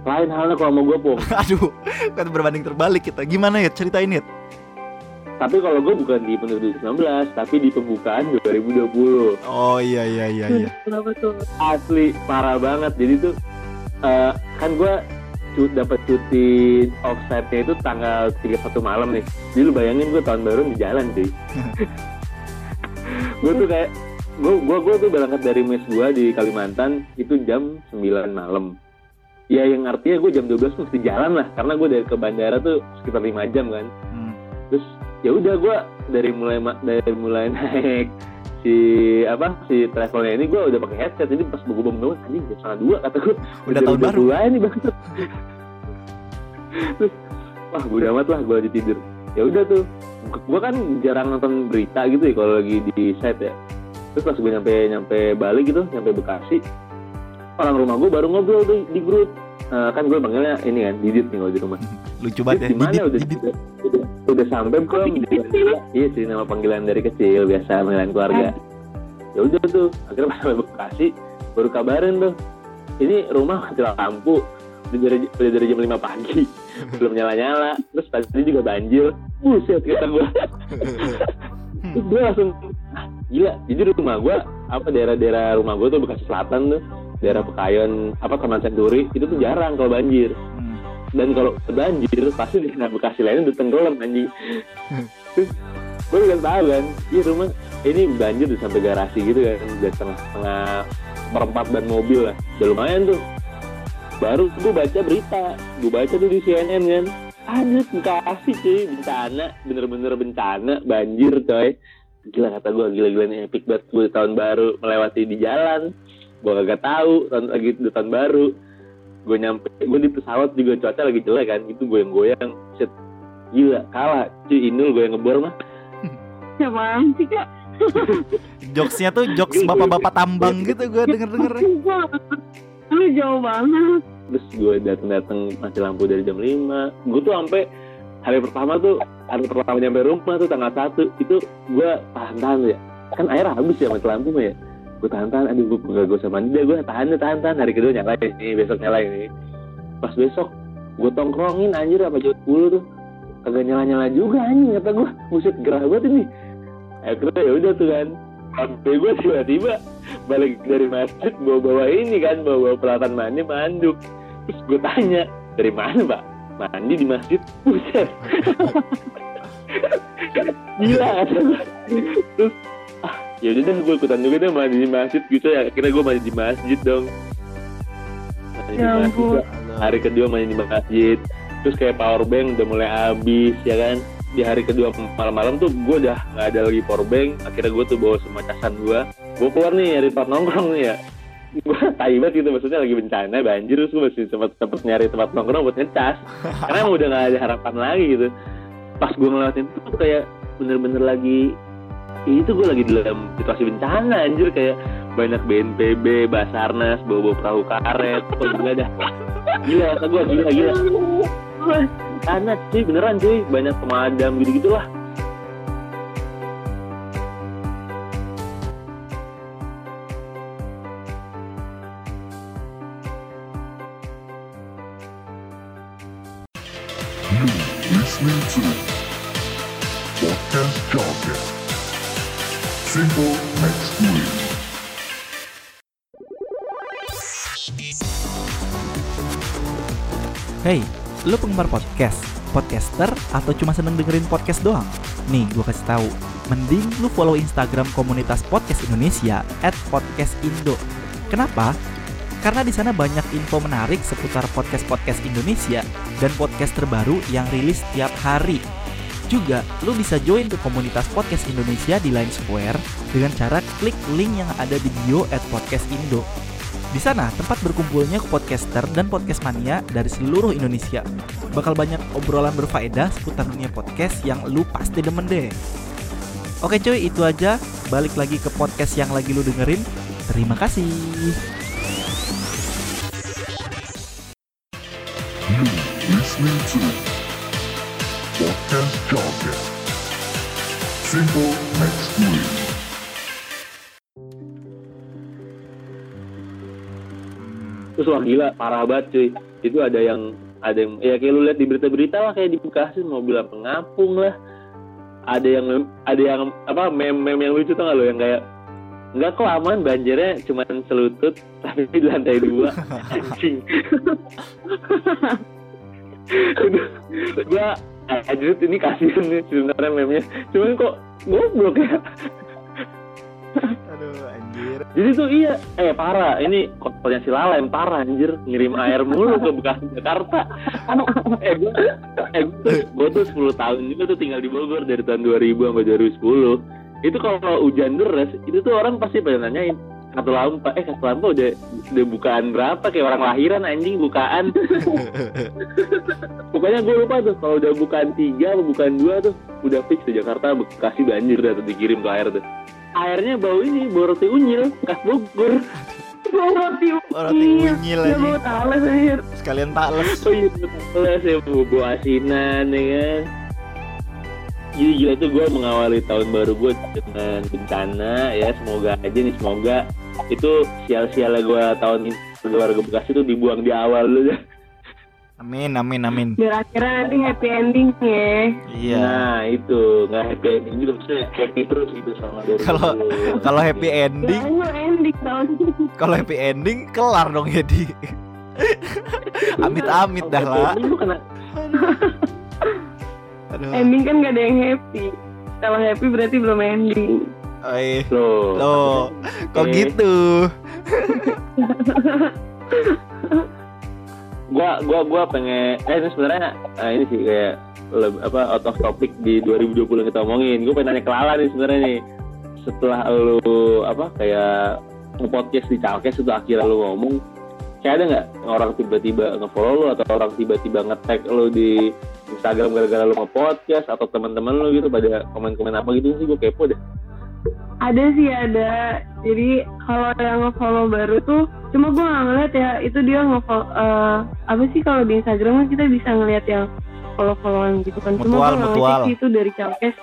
C: lain halnya kalau mau gue pong
A: Aduh, kan berbanding terbalik kita. Gimana ya ceritain Ed?
C: Tapi kalau gue bukan di penutup 2019 tapi di pembukaan 2020
A: Oh iya iya iya iya.
B: Kenapa tuh?
C: Asli parah banget. Jadi tuh eh, kan gue cu- dapat cuti offsetnya itu tanggal 31 malam nih. Jadi lu bayangin gue tahun baru di jalan cuy. Gue tuh kayak gue gue gue tuh berangkat dari mes gue di Kalimantan itu jam 9 malam. Ya yang artinya gue jam 12 tuh mesti jalan lah karena gue dari ke bandara tuh sekitar 5 jam kan.
A: Hmm.
C: terus ya udah gue dari mulai dari mulai naik si apa si travelnya ini gue udah pakai headset. Jadi pas gue bangun anjing jam setengah dua kata gue
A: Udah tahun baru.
C: dua ini bang. Terus wah gue amat lah gue lagi tidur. Ya udah tuh gue kan jarang nonton berita gitu ya kalau lagi di set ya. Terus pas gue nyampe nyampe Bali gitu nyampe Bekasi orang rumah gue baru ngobrol tuh di grup. Eh, kan gue panggilnya ini kan Didit nih kalau di rumah
A: Lucu banget ya.
C: di mana
A: Didit,
C: udah,
A: Didit.
C: udah udah udah sampai
B: Kok
C: belum
B: sih?
C: iya sih nama panggilan dari kecil biasa panggilan keluarga. Ya udah tuh akhirnya pas sampai Bekasi baru kabarin tuh. Ini rumah mati lampu udah dari, udah dari jam 5 pagi belum nyala nyala terus tadi juga banjir. Buset kata gue terus gue langsung "Ah, gila jadi rumah gue apa daerah-daerah rumah gue tuh Bekasi Selatan tuh daerah Pekayon apa Taman Senturi itu tuh jarang kalau banjir.
A: Hmm.
C: Dan kalau banjir pasti di daerah Bekasi lainnya udah tenggelam anjing. Terus gue udah tahu kan iya rumah ini banjir udah sampai garasi gitu kan udah setengah perempat ban mobil lah. Udah lumayan tuh. Baru gue baca berita gue baca tuh di CNN kan. Ada Bekasi cuy bencana bener-bener bencana banjir coy. Gila kata gue gila-gila nih epic banget. Gue tahun baru melewati di jalan. Gue gak tahu tahun lagi tahun baru gue nyampe gue di pesawat juga cuaca lagi jelek kan itu gue yang goyang set. Gila kalah. Cuy Inul gue yang ngebor mah
B: Siapa sih kak?
A: Jokesnya tuh jokes bapak-bapak tambang gitu gue denger-denger.
B: Lu jauh banget.
C: terus gue datang-datang mati lampu dari jam 5 gue tuh sampai hari pertama tuh hari pertama nyampe rumah tuh tanggal satu itu gue tahan-tahan ya. Kan air habis ya mati lampu ya gue tahan-tahan aduh gue gak gue sama dia gue tahan tahan tahan. Hari kedua nyalain nih besok nyalain nih pas besok gue tongkrongin anjir apa jam 10 tuh. Kagak nyala-nyala juga anjing kata gue buset gerah banget ini. Akhirnya ya udah tuh kan. Sampai gue tiba-tiba balik dari masjid bawa bawa ini kan. Bawa bawa peralatan mandi manduk. Terus gue tanya dari mana pak? Mandi di masjid? Buset. Gila kata terus ya udah deh gue ikutan juga deh mandi di masjid gitu ya. Akhirnya gue mandi di masjid dong. Mandi di
B: Ya
C: masjid
B: ampun.
C: gua. hari kedua mandi di masjid. Terus kayak power bank udah mulai habis ya kan? Di hari kedua malam-malam tuh gue udah nggak ada lagi power bank. Akhirnya gue tuh bawa semua casan gue gue keluar nih nyari tempat nongkrong nih ya. Gue tai banget gitu maksudnya lagi bencana banjir terus gue masih sempat sempat nyari tempat nongkrong buat ngecas. Karena udah nggak ada harapan lagi gitu. Pas gue ngelewatin itu tuh kayak bener-bener lagi itu gue lagi dalam situasi bencana anjir kayak banyak BNPB, Basarnas, bawa-bawa perahu karet, kok gila dah gila kata gue gila gila. Karena cuy beneran cuy. Banyak pemadam gitu gitulah
D: listening to Podcast.
A: Hey, lu penggemar podcast? Podcaster atau cuma seneng dengerin podcast doang? Nih, gue kasih tahu. Mending lu follow Instagram komunitas podcast Indonesia @podcastindo. Kenapa? Karena di sana banyak info menarik seputar podcast-podcast Indonesia dan podcast terbaru yang rilis tiap hari. Juga, lu bisa join ke komunitas podcast Indonesia di Line Square dengan cara klik link yang ada di bio at podcast Indo. Di sana, tempat berkumpulnya podcaster dan podcast mania dari seluruh Indonesia. Bakal banyak obrolan berfaedah seputar dunia podcast yang lu pasti demen deh. Oke cuy, itu aja. Balik lagi ke podcast yang lagi lu dengerin. Terima kasih.
D: Podcast Jargon. Simple Next Week.
C: terus wah gila parah banget cuy. Itu ada yang ada yang ya kayak lu lihat di berita-berita lah kayak di Bekasi mobil pengapung lah. Ada yang ada yang apa meme-meme yang lucu tau gak lo yang kayak nggak kok aman banjirnya cuma selutut tapi di lantai dua. Anjing. Gua anjir ini kasihan nih sebenarnya meme-nya cuman kok goblok ya
A: Aduh anjir.
C: Jadi tuh iya, eh parah. Ini kotornya si Lala yang parah anjir, ngirim air mulu ke Bekasi Jakarta. eh gue, eh gue tuh 10 tahun juga tuh tinggal di Bogor dari tahun 2000 sampai 2010. Itu kalau hujan deras, itu tuh orang pasti pada nanyain kartu lampa, eh kartu lampa udah udah bukaan berapa kayak orang lahiran anjing bukaan. Pokoknya gue lupa tuh kalau udah bukaan tiga atau bukaan dua tuh udah fix di Jakarta Bekasi banjir dah tuh dikirim tuh air tuh. Airnya bau ini, bau roti unyil, khas Bogor.
B: Mau roti
A: roti unyil
B: Ya
A: aja.
B: mau tales anjir.
A: Sekalian takles.
C: Oh iya, betul ya bau bau asinan ya kan. Jadi gila itu gue mengawali tahun baru gue dengan bencana ya semoga aja nih semoga itu sial-sialnya gue tahun ini keluarga Bekasi itu dibuang di awal dulu ya.
A: Amin amin amin.
B: Biar akhirnya nanti happy ending ya.
A: Iya.
C: Nah itu nggak happy ending juga maksudnya happy terus gitu sama dari
A: Kalau kalau happy ending,
B: Banyak ending tahun ini.
A: kalau happy ending kelar dong ya di. Amit-amit dah lah.
C: Ending.
B: Ending kan gak ada yang happy. Kalau happy berarti belum ending.
A: Oi.
C: loh.
A: Loh, kok
C: Oke.
A: gitu?
C: gua gua gua pengen eh ini sebenarnya eh, ini sih kayak leb- apa out of topic di 2020 yang kita omongin gue pengen nanya ke Lala nih sebenarnya nih setelah lu apa kayak nge-podcast di Calkes itu akhirnya lu ngomong kayak ada nggak orang tiba-tiba nge-follow lu atau orang tiba-tiba nge-tag lu di Instagram gara-gara lu nge-podcast atau teman-teman lu gitu pada komen-komen apa gitu sih gue kepo deh
B: Ada sih ada. Jadi kalau yang nge-follow baru tuh cuma gue nggak ngeliat ya itu dia nge-follow eh, apa sih kalau di Instagram kan kita bisa ngeliat yang follow-followan gitu kan. Cuma gue nggak ngecek sih itu dari Calkes.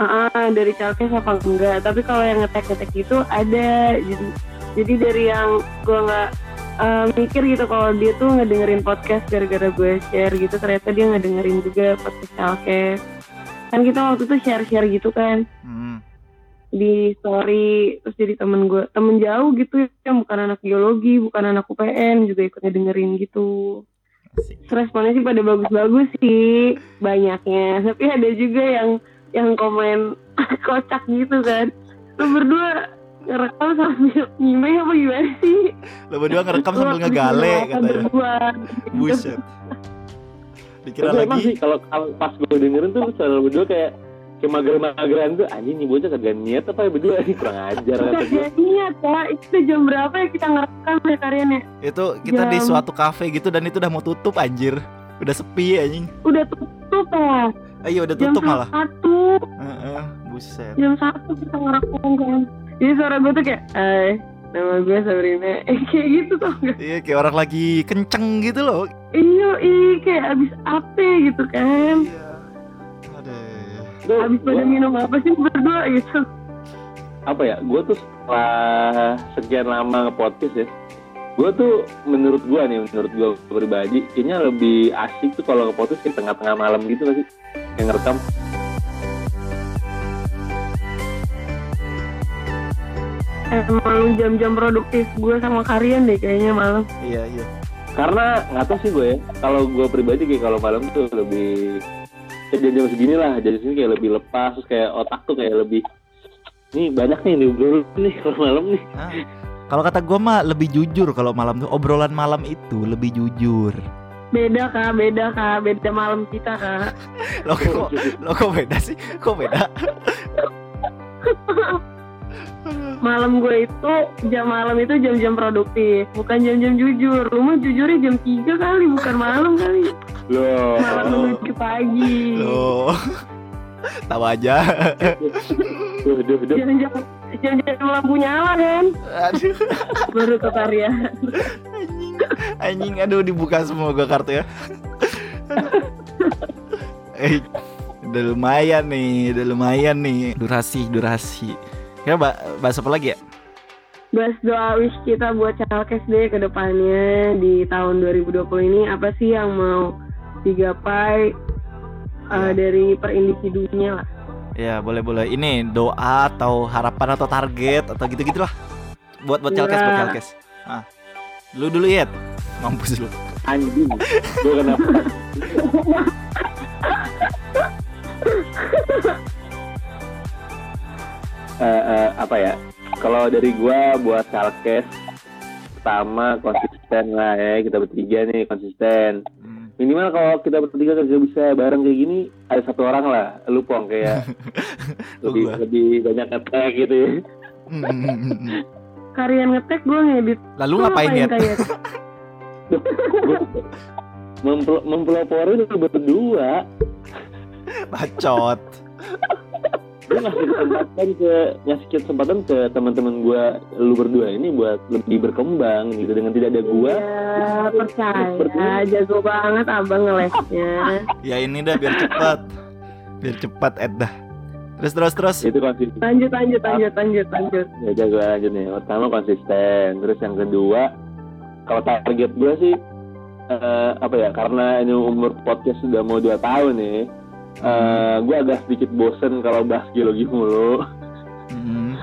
B: Ah, ah, dari Calkes apa enggak? Tapi kalau yang ngetek ngetek itu ada. Jadi jadi dari yang gue nggak eh, mikir gitu kalau dia tuh ngedengerin podcast gara-gara gue share gitu ternyata dia ngedengerin juga podcast Calkes. Kan kita waktu itu share-share gitu kan
A: Hmm.
B: Di story terus jadi temen gue temen jauh gitu yang bukan anak geologi bukan anak UPN juga ikut dengerin gitu
A: Asik.
B: Terus responnya sih pada bagus-bagus sih banyaknya tapi ada juga yang yang komen kocak gitu kan lu berdua ngerekam sambil nyimeng apa gimana sih
A: Lo berdua ngerekam sambil ngegale katanya. Buset. Dikira
C: Tapi
A: lagi
C: sih kalau kalau pas gue dengerin tuh selalu berdua kayak kayak mager-mageran tuh anjing nih bocah kagak niat apa ya berdua ini kurang ajar kata gue
B: Kagak niat ya itu jam berapa ya kita ngerekam ya karyanya
A: itu kita di
B: Jam-
A: suatu kafe gitu dan itu udah mau tutup anjir. Udah sepi anjing.
B: udah tutup ya
A: Ayo udah
B: jam
A: tutup malah.
B: satu
A: Heeh, buset.
B: jam satu kita ngerekam kan jadi suara gue tuh kayak eh nama gue Sabrina eh kayak gitu tau gak
A: Iya kayak orang lagi kenceng gitu loh.
B: iya iya kayak abis apa gitu kan
A: Iya. Aduh.
C: Tuh,
B: abis pada minum apa sih berdua gitu
C: apa ya gue tuh setelah sekian lama nge-podcast ya gue tuh menurut gue nih menurut gue pribadi kayaknya lebih asik tuh kalau nge-podcast kayak tengah-tengah malam gitu gak sih yang ngerekam
B: emang jam-jam produktif gue sama Karian deh kayaknya malam
A: Iya iya.
C: karena nggak tahu sih gue ya kalau gue pribadi kayak kalau malam tuh lebih kayak jam-jam segini lah jadi sini kayak lebih lepas terus kayak otak tuh kayak lebih nih banyak nih diobrolin nih kalau malam nih
A: Ah, Kalau kata gue mah lebih jujur kalau malam tuh obrolan malam itu lebih jujur.
B: beda kak beda kak beda malam kita kak
A: Lo kok lo kok beda sih? Kok beda?
B: malam gue itu jam malam itu jam-jam produktif bukan jam-jam jujur. Lu mah jujurnya jam 3 kali bukan malam kali.
C: Loh.
B: Malam menuju pagi.
A: Lo tahu aja.
C: duh duh duh.
B: Jam-jam jam-jam lampu nyala kan?
A: Aduh,
B: baru ke karya.
A: Anjing, anjing, aduh dibuka semua gue kartu ya. eh, udah lumayan nih, udah lumayan nih. Durasi, durasi. Ya, mbak, bahas apa lagi ya?
B: bahas doa wish kita buat Calkes deh ke depannya di tahun 2020 ini apa sih yang mau digapai uh,
A: Ya.
B: dari per individunya lah
A: Ya, boleh, boleh. Ini doa atau harapan atau target atau gitu-gitu lah. Buat buat Calkes, buat
B: Ya.
A: Calkes. Ah. Lu dulu ya. Mampus lu.
C: anjing gue kenapa Eh, eh, apa ya kalau dari gua buat Calkes pertama konsisten lah ya kita bertiga nih konsisten
A: Hmm.
C: minimal kalau kita bertiga kerja bisa bareng kayak gini ada satu orang lah lu pong kayak lebih
A: Gua.
C: lebih banyak ngetek gitu ya
A: Hmm, hmm.
B: Karian ngetek gue ngedit
A: Lalu ngapain ya?
B: kayak
C: Mempel- mempelopori lu berdua
A: Bacot.
C: Gue ngasih kesempatan ke ngasih kesempatan ke teman-teman gue lu berdua ini buat lebih berkembang gitu dengan tidak ada gue
B: ya percaya jago banget abang ngelesnya
A: Ya ini dah biar cepat. Biar cepat Ed dah. Terus terus terus.
C: itu konsisten
B: lanjut lanjut lanjut lanjut lanjut
C: ya gue lanjut nih pertama konsisten terus yang kedua kalau target gue sih eh, apa ya karena ini umur podcast sudah mau dua tahun nih eh, gue agak sedikit bosen kalau bahas geologi mulu.
A: Hmm.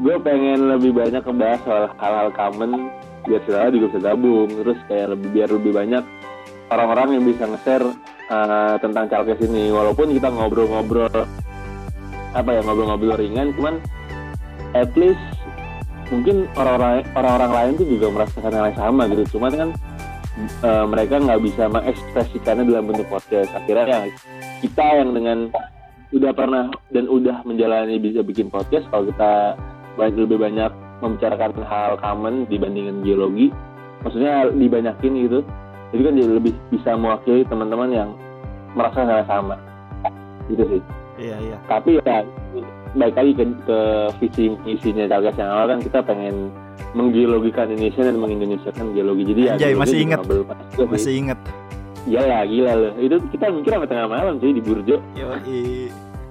C: gue pengen lebih banyak ngebahas soal hal-hal common biar saudara juga bisa gabung. Terus kayak lebih biar lebih banyak orang-orang yang bisa nge-share uh, tentang Calkes ini. Walaupun kita ngobrol-ngobrol apa ya ngobrol-ngobrol ringan cuman at least mungkin orang-orang orang-orang lain tuh juga merasakan hal yang sama gitu. Cuman kan eh, mereka nggak bisa mengekspresikannya dalam bentuk podcast. Akhirnya ya kita yang dengan udah pernah dan udah menjalani bisa bikin podcast kalau kita banyak lebih banyak membicarakan hal common dibandingkan geologi maksudnya dibanyakin gitu jadi kan jadi lebih bisa mewakili teman-teman yang merasa hal sama. Gitu sih.
A: Iya iya.
C: tapi ya baik lagi ke, ke visi misinya Calgas yang awal kan kita pengen menggeologikan Indonesia dan mengindonesiakan geologi jadi ya
A: Anjay,
C: geologi
A: masih inget. Masih inget.
C: Iya lah gila loh itu kita mikir sampai tengah malam sih di Burjo
A: Yo,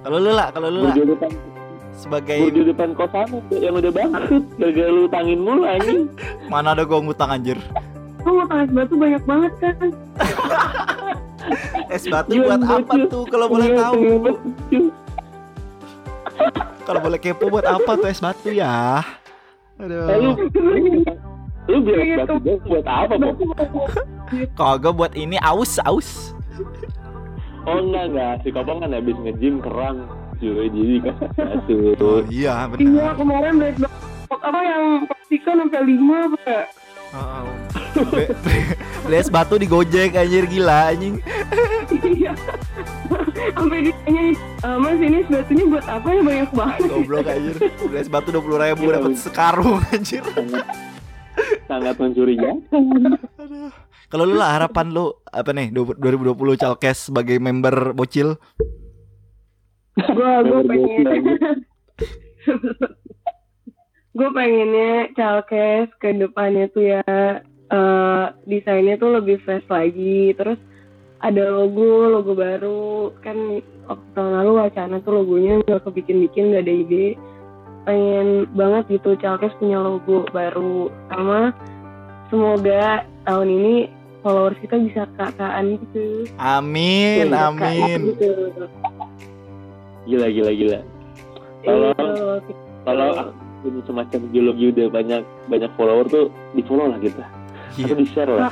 A: kalau lu lah, kalau lu lah
C: Burjo depan
A: sebagai
C: Burjo depan kosan yang udah bangkrut gara-gara lu tangin mulu anjing
A: mana ada gua ngutang anjir.
B: Oh, mau es batu banyak banget kan?
A: Es batu
C: Gila,
A: buat apa
C: bocil.
A: tuh kalau boleh
C: Iya,
A: tahu? Kalau boleh kepo buat apa tuh es batu ya?
C: Eh, lu
A: Aduh.
C: lu biar
B: Gitu.
C: batu gas buat apa kok
A: Kagak buat ini aus aus.
C: oh enggak enggak si kopong kan habis nge-gym keram cuy jadi kan batu
A: Oh iya
B: Iya,
A: benar.
B: kemarin beli apa yang pastikan sampai lima apa?
A: Be- Beli es batu di Gojek anjir gila anjing.
B: Iya. Sampai ditanya, "Eh, Mas ini es batunya buat apa ya banyak banget?
A: Goblok anjir. Beli es batu 20 ribu
C: Gila,
A: dapat sekarung anjir.
C: sangat mencurigakan
A: Kalau lu lah harapan lu apa nih 2020 Calkes sebagai member bocil?
B: Gua gua pengen gue pengennya calkes ke depannya tuh ya eh, desainnya tuh lebih fresh lagi. Terus ada logo logo baru. Kan waktu tahun lalu wacana tuh logonya nggak kebikin-bikin nggak ada ide. Pengen banget gitu calkes punya logo baru. Sama semoga tahun ini followers kita bisa kakaan gitu.
A: Amin,
B: Kayak
A: amin.
B: gitu.
C: gila gila gila. Kalau-
B: Itu.
C: kalau akun semacam geologi udah banyak banyak follower tuh di follow lah kita.
A: Iya.
C: atau di share lah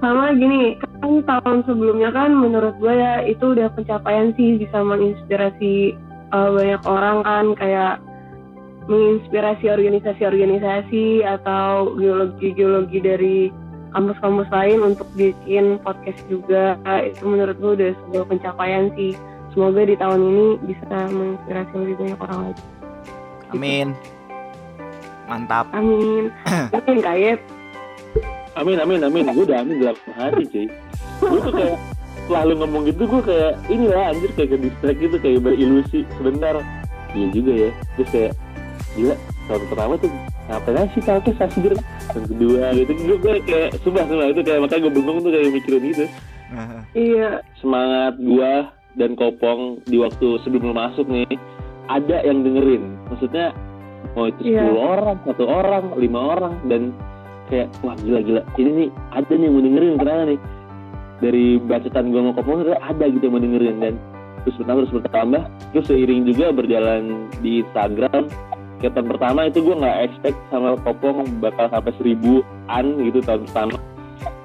B: sama gini kan tahun sebelumnya kan menurut gue ya itu udah pencapaian sih bisa menginspirasi uh, banyak orang kan kayak menginspirasi organisasi-organisasi atau geologi-geologi dari kampus-kampus lain untuk bikin podcast juga. Itu menurut gue udah sebuah pencapaian sih. Semoga di tahun ini bisa menginspirasi lebih banyak orang lagi
A: Amin. Mantap.
B: amin. Amin kayet
C: amin amin amin. Gue udah amin dalam hari cuy. Gue tuh kayak setelah lu ngomong gitu gue kayak inilah anjir kayak ke distract gitu kayak berilusi. Sebentar. Iya juga ya. Terus kayak gila tahun pertama tuh ngapain aja sih kalkes asir tahun kedua gitu. Gue, gue kayak sumpah sumpah. Itu kayak makanya gue bengong tuh kayak mikirin gitu
B: iya.
C: Semangat gua dan kopong di waktu sebelum lu masuk nih ada yang dengerin. Maksudnya mau itu
B: Iya.
C: 10 orang satu orang lima orang dan kayak wah gila gila ini nih ada nih yang mau dengerin ternyata nih. Dari bacotan gua sama kopong ternyata ada gitu yang mau dengerin. Dan terus bertambah terus bertambah. Terus seiring juga berjalan di Instagram. Tahun pertama itu gua nggak expect sama kopong bakal sampai seribuan gitu tahun pertama.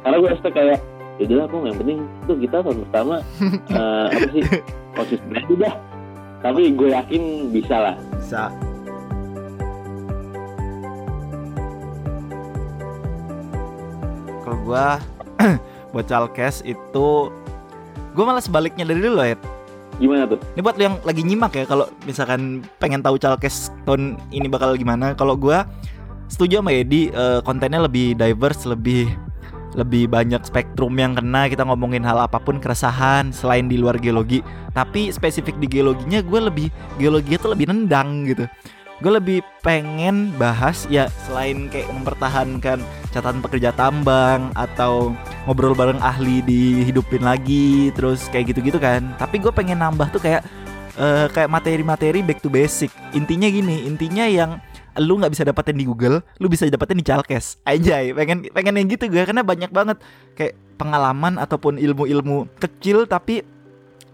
C: Karena gue expect kayak ya udah kok yang penting tuh kita tahun pertama eh, apa sih konsisten aja dah tapi gue yakin bisa lah
A: bisa. Kalau gua buat Calkes itu gua malah sebaliknya dari dulu ya.
C: gimana tuh
A: Ini buat lu yang lagi nyimak ya kalau misalkan pengen tahu Calkes tahun ini bakal gimana. Kalau gua setuju sama Edi eh, kontennya lebih diverse, lebih lebih banyak spektrum yang kena kita ngomongin hal apa pun keresahan selain di luar geologi. Tapi spesifik di geologinya gue lebih geologinya tuh lebih nendang gitu. Gue lebih pengen bahas ya selain kayak mempertahankan catatan pekerja tambang atau ngobrol bareng ahli dihidupin lagi terus kayak gitu-gitu kan. Tapi gue pengen nambah tuh kayak eh, kayak materi-materi back to basic. Intinya gini, intinya yang lu nggak bisa dapetin di Google, lu bisa dapetin di Calkes. Anjay, pengen pengen yang gitu gue karena banyak banget. Kayak pengalaman ataupun ilmu-ilmu kecil tapi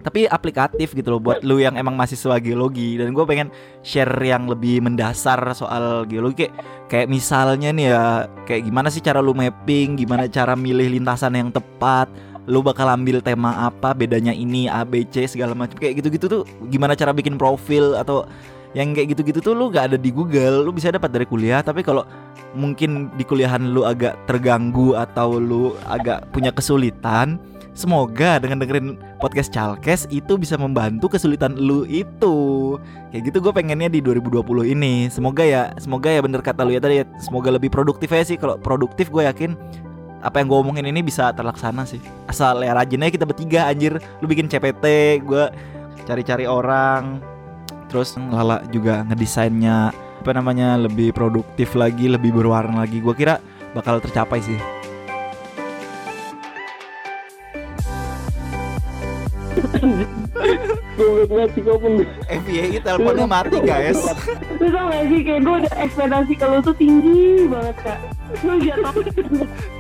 A: tapi aplikatif gitu loh buat lu yang emang mahasiswa geologi. Dan gue pengen share yang lebih mendasar soal geologi. Kayak kayak misalnya nih ya kayak gimana sih cara lu mapping gimana cara milih lintasan yang tepat lu bakal ambil tema apa bedanya ini A B C segala macam. Kayak gitu-gitu tuh gimana cara bikin profil atau yang kayak gitu-gitu tuh lu gak ada di Google lu bisa dapat dari kuliah. Tapi kalau mungkin di kuliahan lu agak terganggu atau lu agak punya kesulitan semoga dengan dengerin podcast Chalkes itu bisa membantu kesulitan lu itu. Kayak gitu gue pengennya di 2020 ini. Semoga ya semoga ya bener kata lu ya tadi ya, semoga lebih produktif aja sih. Kalau produktif gue yakin apa yang gue omongin ini bisa terlaksana sih. Asal ya rajin aja kita bertiga anjir. Lu bikin CPT gue cari-cari orang terus Lala juga ngedesainnya apa namanya lebih produktif lagi lebih berwarna lagi. Gue kira bakal tercapai sih.
C: Goblok banget sih.
A: FYI teleponnya mati guys.
B: Lu tau gak sih kayak gue udah ekspektasi ke lu tuh tinggi banget kak. Lu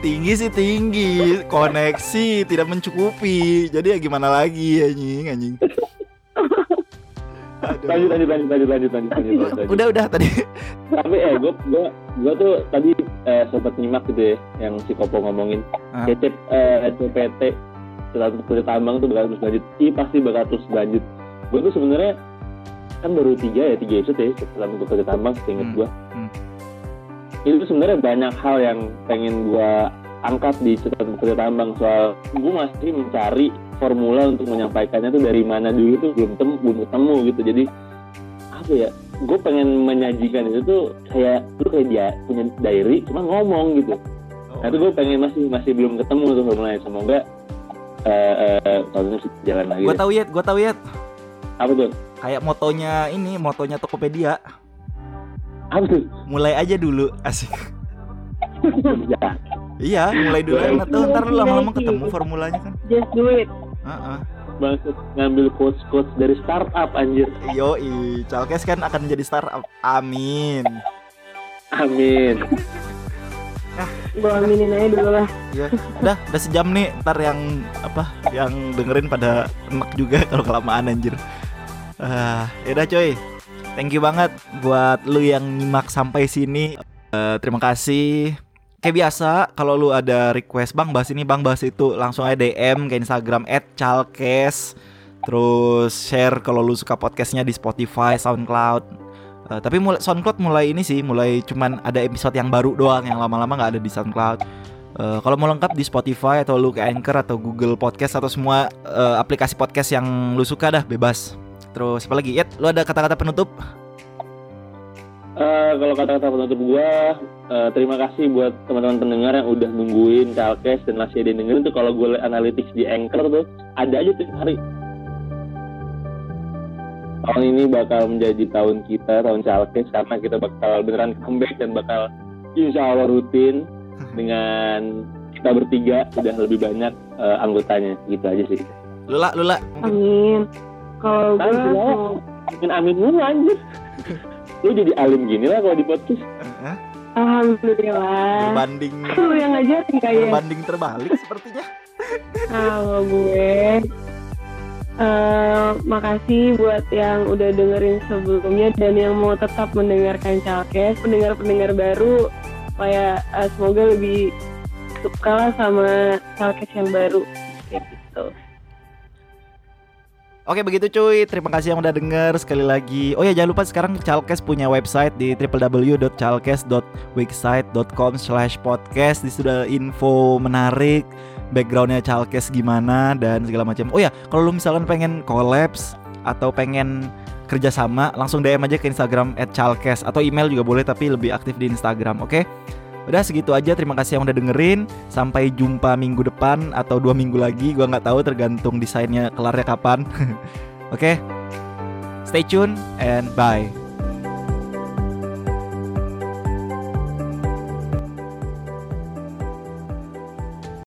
A: tinggi sih tinggi. Koneksi tidak mencukupi. Jadi ya gimana lagi anjing anjing.
C: Lanjut lanjut lanjut lanjut lanjut lanjut lanjut. lanjut.
A: udah udah tadi
C: Tapi eh gue gue gue tuh tadi eh, sempat nyimak gitu ya yang si Kopo ngomongin
A: Ah.
C: CCP eh, CPT setelah kulit tambang tuh bakal terus lanjut. I pasti bakal terus lanjut. Gue tuh sebenarnya kan baru tiga ya tiga episode ya setelah gue kulit tambang seinget
A: Hmm.
C: gue.
A: Hmm.
C: Itu sebenarnya banyak hal yang pengen gue angkat di cerita kulit tambang soal gue masih mencari formula untuk menyampaikannya tuh dari mana dulu tuh belum temu belum ketemu gitu. Jadi apa ya gue pengen menyajikan itu tuh kayak lu kayak dia punya diary cuma ngomong gitu. Nah itu gue pengen masih masih belum ketemu tuh formulanya. Semoga eh ini bisa jalan lagi.
A: Gue tahu ya gue tahu ya
C: apa tuh?
A: Kayak motonya ini motonya Tokopedia.
C: Apa tuh?
A: Mulai aja dulu asik.
C: Ya.
A: Iya mulai dulu.
C: Boleh.
A: enak tuh ntar lu lama-lama ketemu formulanya kan.
B: Just do it
C: Maksud ngambil quotes quotes dari startup anjir
A: Yoi, Chalkes kan akan menjadi startup. Amin.
C: amin
B: Gue aminin aja dulu lah
A: Ya, udah, udah sejam nih. Ntar yang apa? Yang dengerin pada enak juga kalau kelamaan anjir. Ah, yaudah coy. Thank you banget buat lu yang nyimak sampai sini. Eh, terima kasih. Kayak biasa, kalau lu ada request bang bahas ini bang bahas itu langsung aja DM ke Instagram @chalkes. Terus share kalau lu suka podcastnya di Spotify, SoundCloud. Eh, tapi mulai SoundCloud mulai ini sih, mulai cuman ada episode yang baru doang, yang lama-lama nggak ada di SoundCloud. Eh, kalau mau lengkap di Spotify atau lu ke Anchor atau Google Podcast atau semua eh, aplikasi podcast yang lu suka dah bebas. Terus apa lagi? Yet, lu ada kata-kata penutup?
C: Eh, kalau kata-kata penutup gua eh, terima kasih buat teman-teman pendengar yang udah nungguin Calkes dan masih ada yang dengerin tuh kalau gue analytics di Anchor tuh ada aja tuh hari. Tahun ini bakal menjadi tahun kita tahun Calkes karena kita bakal beneran comeback dan bakal insya Allah rutin dengan kita bertiga udah lebih banyak eh, anggotanya. Gitu aja sih.
A: Lula, lula.
B: Amin. Kalau gue
C: Amin, mulu anjir lu jadi alim gini lah kalau di podcast
A: Eh,
B: Alhamdulillah.
A: Berbanding
B: Lu yang ngajarin kayak
A: berbanding terbalik sepertinya.
B: Kalau gue. Eh makasih buat yang udah dengerin sebelumnya dan yang mau tetap mendengarkan Calkes, pendengar-pendengar baru. Supaya eh, semoga lebih suka lah sama Calkes yang baru. Kayak gitu.
A: Oke begitu cuy, terima kasih yang udah denger sekali lagi. Oh ya jangan lupa sekarang Chalkes punya website di www.chalkes.wixsite.com slash podcast. Di situ ada info menarik, backgroundnya Chalkes gimana dan segala macam. Oh ya kalau lu misalkan pengen collabs atau pengen kerjasama, langsung DM aja ke Instagram @chalkes atau email juga boleh tapi lebih aktif di Instagram. Oke? Udah segitu aja. Terima kasih yang udah dengerin. Sampai jumpa minggu depan atau dua minggu lagi. Gua nggak tahu tergantung desainnya kelarnya kapan. Oke. Stay tune and bye.